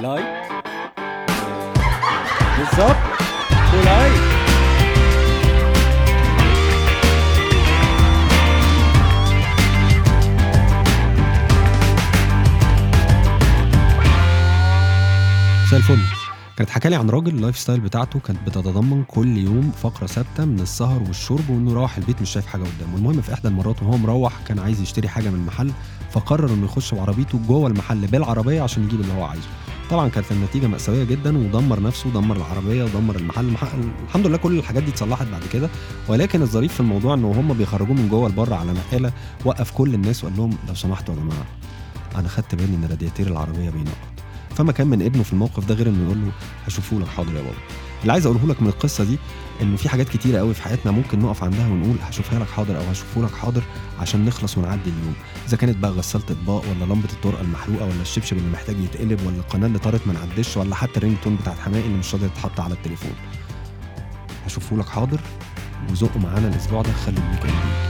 like بالظبط و like مساء الفل. كانت حكى لي عن راجل ال lifestyle بتاعته كانت بتتضمن كل يوم فقرة ثابتة من السهر والشرب وإنه يروح البيت مش شايف حاجة قدامه. المهم في إحدى المرات وهو مروح كان عايز يشتري حاجة من المحل فقرر إنه يخش بعربيته جوه المحل بالعربية عشان يجيب اللي هو عايزه. طبعا كانت النتيجة مأساوية جدا ودمر نفسه ودمر العربية ودمر المحل المح... الحمد لله كل الحاجات دي اتصلحت بعد كده. ولكن الظريف في الموضوع انه هم بيخرجوه من جوه لبره على نقالة وقف كل الناس وقال لهم لو سمحتوا يا جماعة أنا خدت بالي إن رادياتير العربية بينقط. فما كان من ابنه في الموقف ده غير إنه يقول له هشوفه لك حاضر يا بابا. اللي عايز اقوله لك من القصة دي انه في حاجات كتيرة قوي في حياتنا ممكن نقف عندها ونقول هشوفها لك حاضر أو هشوفه لك حاضر عشان نخلص ونعدي اليوم. إذا كانت بقى غسالة اطباق ولا لمبة الطرقه المحروقة ولا الشبشب اللي محتاج يتقلب ولا القناة اللي طارت ما نعدش ولا حتى ال ringtone بتاعت حماقي اللي مش راضية تتحط على التليفون. هشوفه لك حاضر وزقوا معانا الأسبوع ده. خلي end